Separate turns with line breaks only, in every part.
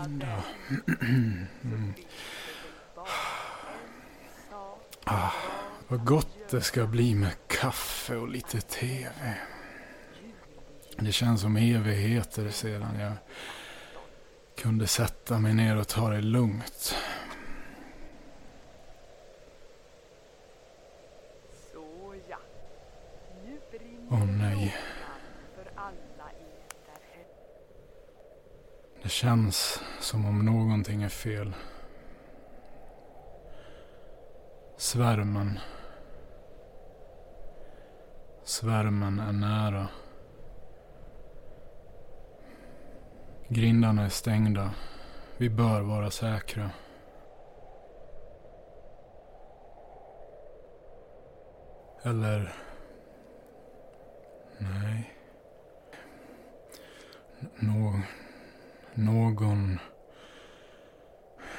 sak
Ah, vad gott det ska bli med kaffe och lite TV. Det känns som evigheter sedan jag kunde sätta mig ner och ta det lugnt. Åh, nej. Det känns som om någonting är fel. Svärmen. Svärmen är nära. Grindarna är stängda. Vi bör vara säkra. Eller... Nej. Någon... Någon...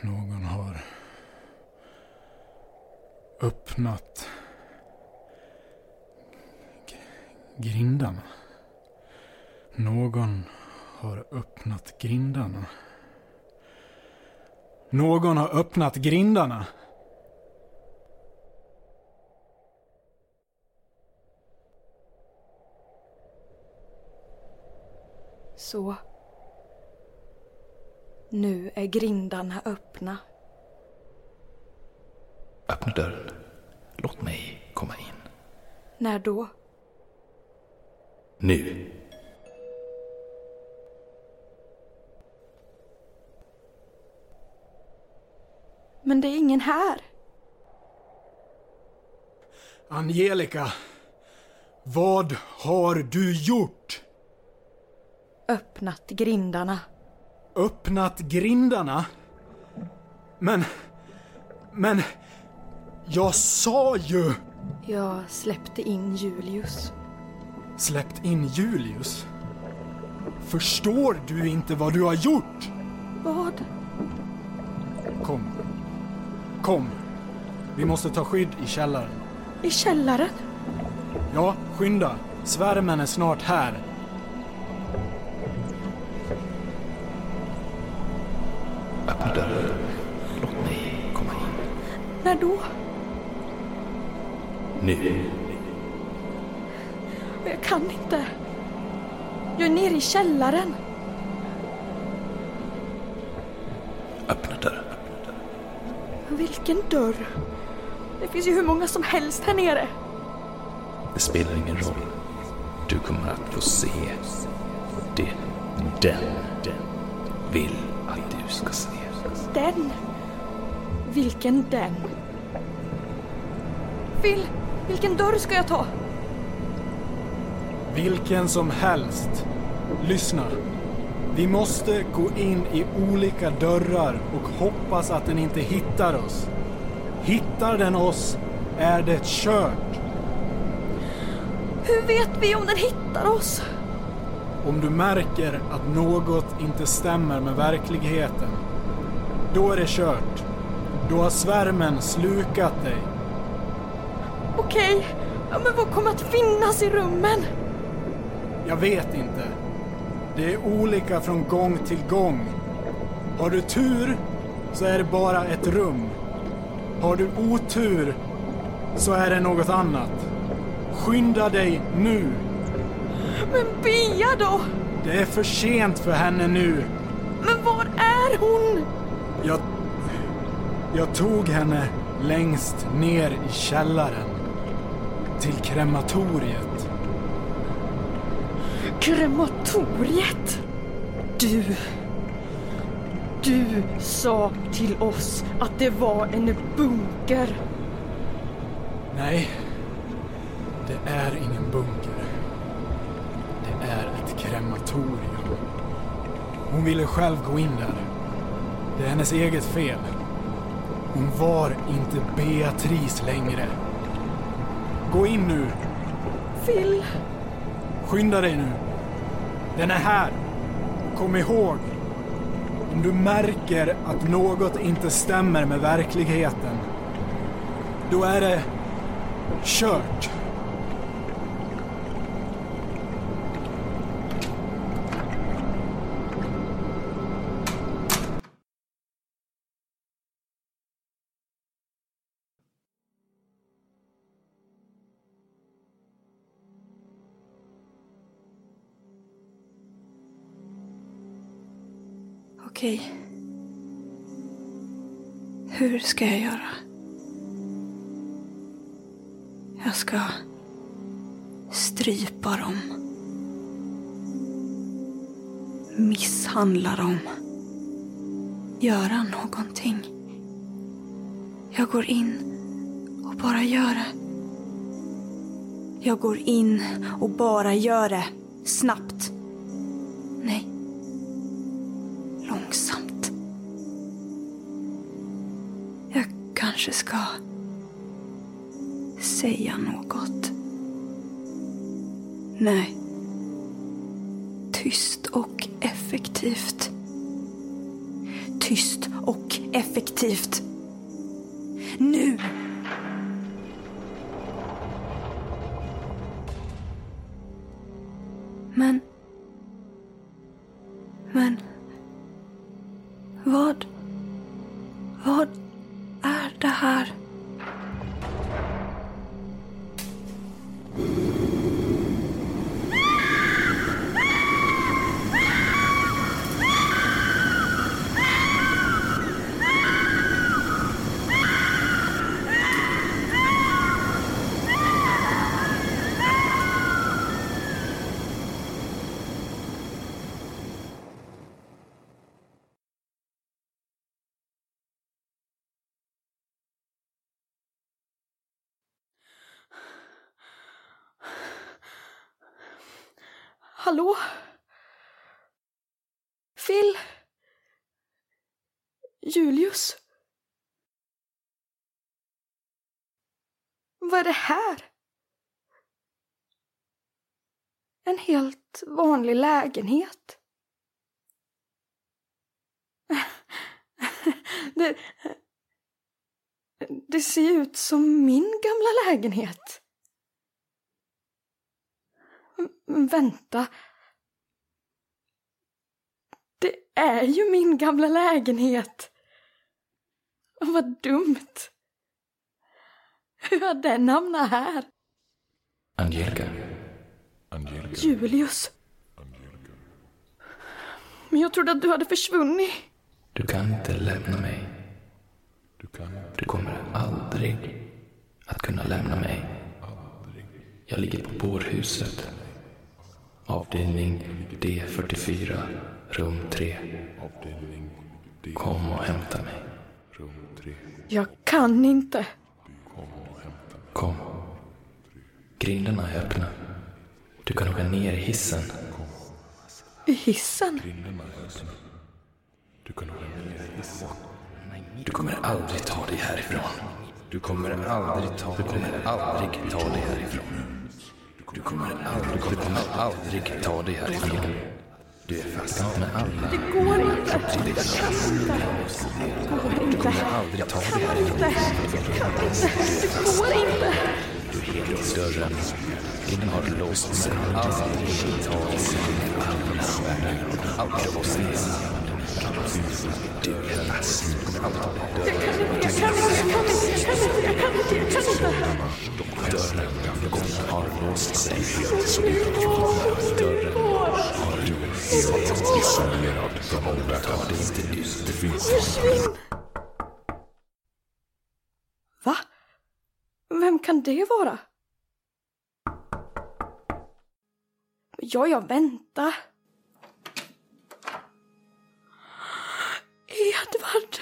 Någon har... Öppnat... Grindarna. Någon har öppnat grindarna. Någon har öppnat grindarna.
Så. Nu är grindarna öppna.
Öppna dörren. Låt mig komma in.
När då?
Nu.
Men det är ingen här.
Angelica. Vad har du gjort?
Öppnat grindarna.
Öppnat grindarna? Men... Men... Jag sa ju...
Jag släppte in Julius.
Släppt in Julius? Förstår du inte vad du har gjort?
Vad?
Kom. Kom. Vi måste ta skydd i källaren.
I källaren?
Ja, skynda. Svärmen är snart här.
När då?
Nu.
Jag kan inte. Jag är nere i källaren.
Öppna dörren.
Vilken dörr? Det finns ju hur många som helst här nere.
Det spelar ingen roll. Du kommer att få se det den, den vill att du ska se.
Den. Vilken den? Phil, vilken dörr ska jag ta?
Vilken som helst. Lyssna. Vi måste gå in i olika dörrar och hoppas att den inte hittar oss. Hittar den oss är det kört.
Hur vet vi om den hittar oss?
Om du märker att något inte stämmer med verkligheten, då är det kört. Då har svärmen slukat dig.
Okej, ja, men vad kommer att finnas i rummen?
Jag vet inte. Det är olika från gång till gång. Har du tur så är det bara ett rum. Har du otur så är det något annat. Skynda dig nu.
Men Bea då?
Det är för sent för henne nu.
Men var är hon?
Jag... Jag tog henne längst ner i källaren. Till krematoriet.
Krematoriet? Du... Du sa till oss att det var en bunker.
Nej, det är ingen bunker. Det är ett krematorium. Hon ville själv gå in där. Det är hennes eget fel. Hon var inte Beatrice längre. Gå in nu.
Phil,
Skynda dig nu. Den är här. Kom ihåg. Om du märker att något inte stämmer med verkligheten, då är det kört.
Ska jag göra? Jag ska strypa dem. Misshandla dem. Göra någonting. Jag går in och bara gör det. Jag går in och bara gör det. Snabbt. Kanske ska säga något. Nej. Tyst och effektivt. Tyst och effektivt. Nu! Men... Hallå? Phil? Julius? Vad är det här? En helt vanlig lägenhet. Det, det ser ut som min gamla lägenhet. Men vänta. Det är ju min gamla lägenhet. Vad dumt. Hur har den hamnat här?
Angelica,
Julius. Men jag trodde att du hade försvunnit.
du kan inte lämna mig. Du kommer aldrig att kunna lämna mig. Jag ligger på bårhuset. Avdelning D44, rum 3. Kom och hämta mig.
Jag kan inte.
Kom. Grindarna är öppna. Du kan åka ner i hissen.
I hissen?
Du kommer aldrig ta dig härifrån. Du kommer aldrig ta, du kommer aldrig ta dig härifrån. Du kommer aldrig, du kommer aldrig ta dig härifrån. Du är fast med alla.
Det går inte.
Det
går
Du
inte.
kommer aldrig ta dig härifrån.
Det går inte.
Du i dörren. Ingen har låst sig. Aldrig ta dig härifrån. Aldrig låst ner. Du är fast. Du kommer aldrig ta dig.
Jag kan inte, jag kan inte, jag kan inte, jag kan inte,
har låst sig. Dörren har isolerad från omvärlden. Ta dig inte ut. Det finns
Va? Vem kan det vara? Ja, ja, vänta. Edvard!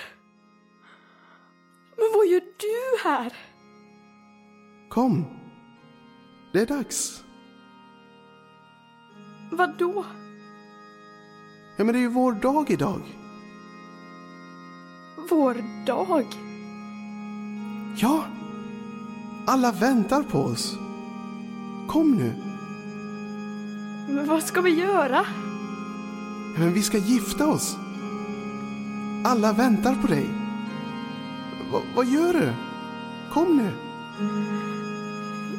Men vad gör du här?
Kom. Det är dags.
Vad då?
Ja, men det är ju vår dag idag.
Vår dag?
Ja, alla väntar på oss. Kom nu.
Men vad ska vi göra?
Men vi ska gifta oss. Alla väntar på dig. Va, vad gör du? Kom nu.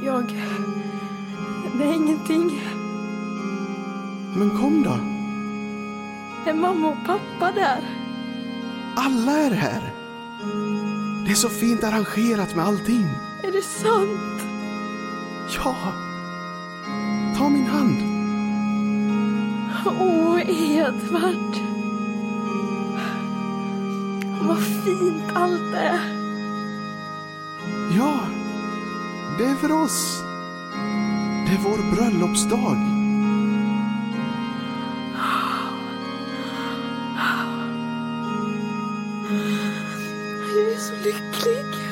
Jag... Det är ingenting.
Men kom då.
Är mamma och pappa där?
Alla är här. Det är så fint arrangerat med allting.
Är det sant?
Ja. Ta min hand.
Åh, Edvard. Vad fint allt är.
Ja, det är för oss. Det är vår bröllopsdag.
Jag är så lycklig.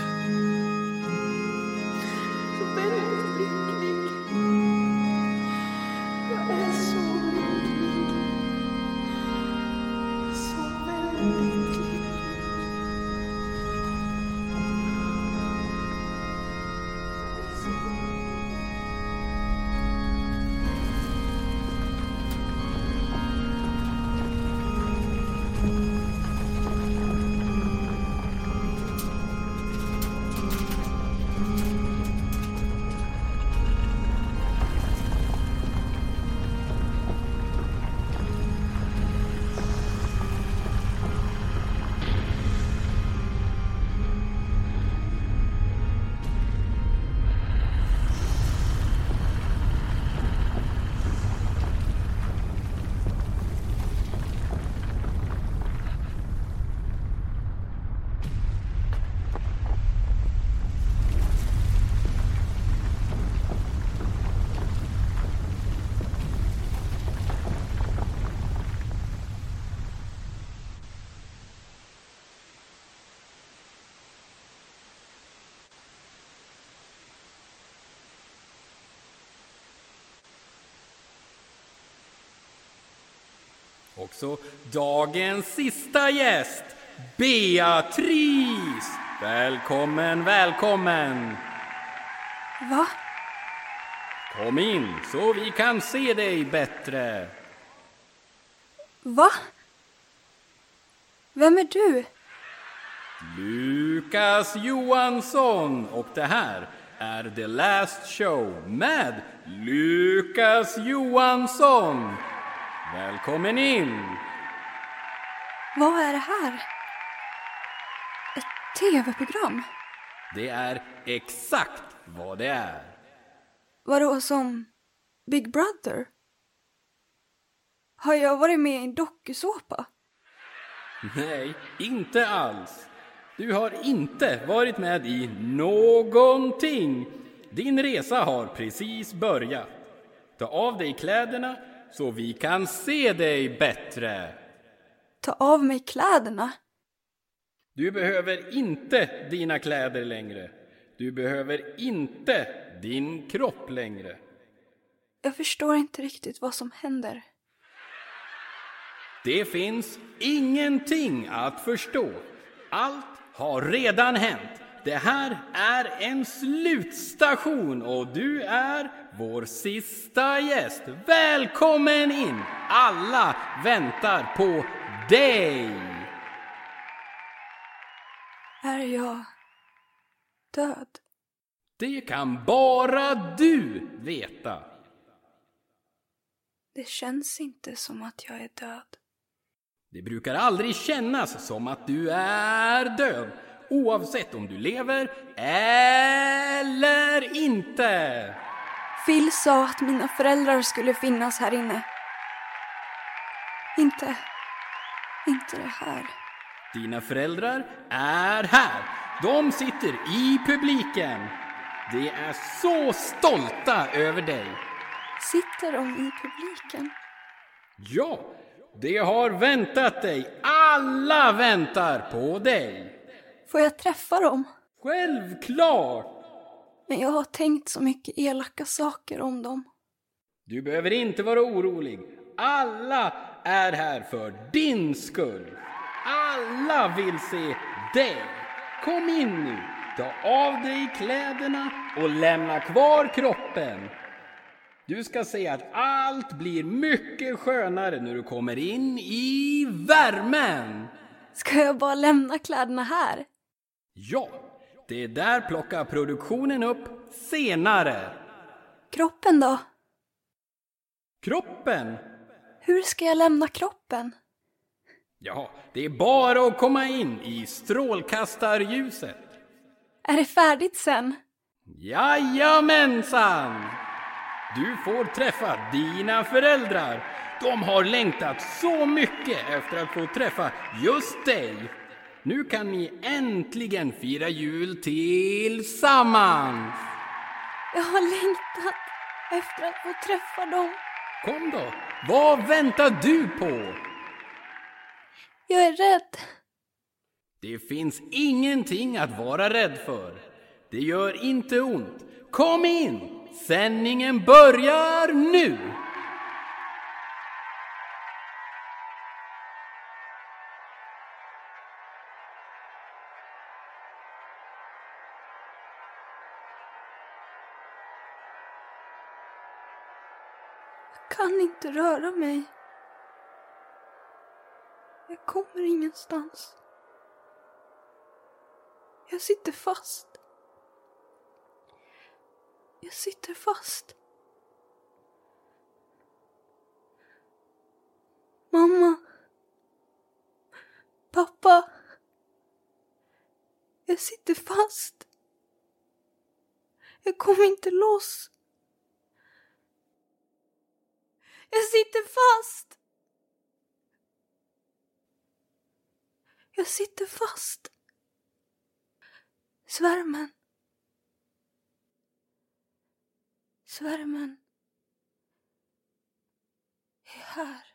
Också dagens sista gäst, Beatrice! Välkommen, välkommen!
Va?
Kom in så vi kan se dig bättre.
Va? Vem är du?
Lukas Johansson och det här är The Last Show med Lukas Johansson. Välkommen in!
Vad är det här? Ett tv-program?
Det är exakt vad det är.
Vadå som Big Brother? Har jag varit med i en dokusåpa?
Nej, inte alls. Du har inte varit med i någonting. Din resa har precis börjat. Ta av dig kläderna så vi kan se dig bättre.
Ta av mig kläderna?
Du behöver inte dina kläder längre. Du behöver inte din kropp längre.
Jag förstår inte riktigt vad som händer.
Det finns ingenting att förstå. Allt har redan hänt. Det här är en slutstation och du är vår sista gäst. Välkommen in! Alla väntar på dig!
Är jag död?
Det kan bara du veta.
Det känns inte som att jag är död.
Det brukar aldrig kännas som att du är död, oavsett om du lever eller inte.
Phil sa att mina föräldrar skulle finnas här inne. Inte... Inte det här.
Dina föräldrar är här. De sitter i publiken. De är så stolta över dig.
Sitter de i publiken?
Ja, de har väntat dig. Alla väntar på dig.
Får jag träffa dem?
Självklart!
Men jag har tänkt så mycket elaka saker om dem.
Du behöver inte vara orolig. Alla är här för din skull. Alla vill se dig. Kom in nu. Ta av dig kläderna och lämna kvar kroppen. Du ska se att allt blir mycket skönare när du kommer in i värmen.
Ska jag bara lämna kläderna här?
Ja, det där plockar produktionen upp senare.
Kroppen då?
Kroppen?
Hur ska jag lämna kroppen?
Ja, det är bara att komma in i strålkastarljuset.
Är det färdigt sen?
Jajamensan! Du får träffa dina föräldrar. De har längtat så mycket efter att få träffa just dig. Nu kan ni äntligen fira jul tillsammans.
Jag har längtat efter att få träffa dem.
Kom då, vad väntar du på?
Jag är rädd.
Det finns ingenting att vara rädd för. Det gör inte ont. Kom in! Sändningen börjar nu!
Kan inte röra mig. Jag kommer ingenstans. Jag sitter fast. Jag sitter fast. Mamma. Pappa. Jag sitter fast. Jag kommer inte loss. Jag sitter fast. Jag sitter fast. Svärmen. Svärmen är här.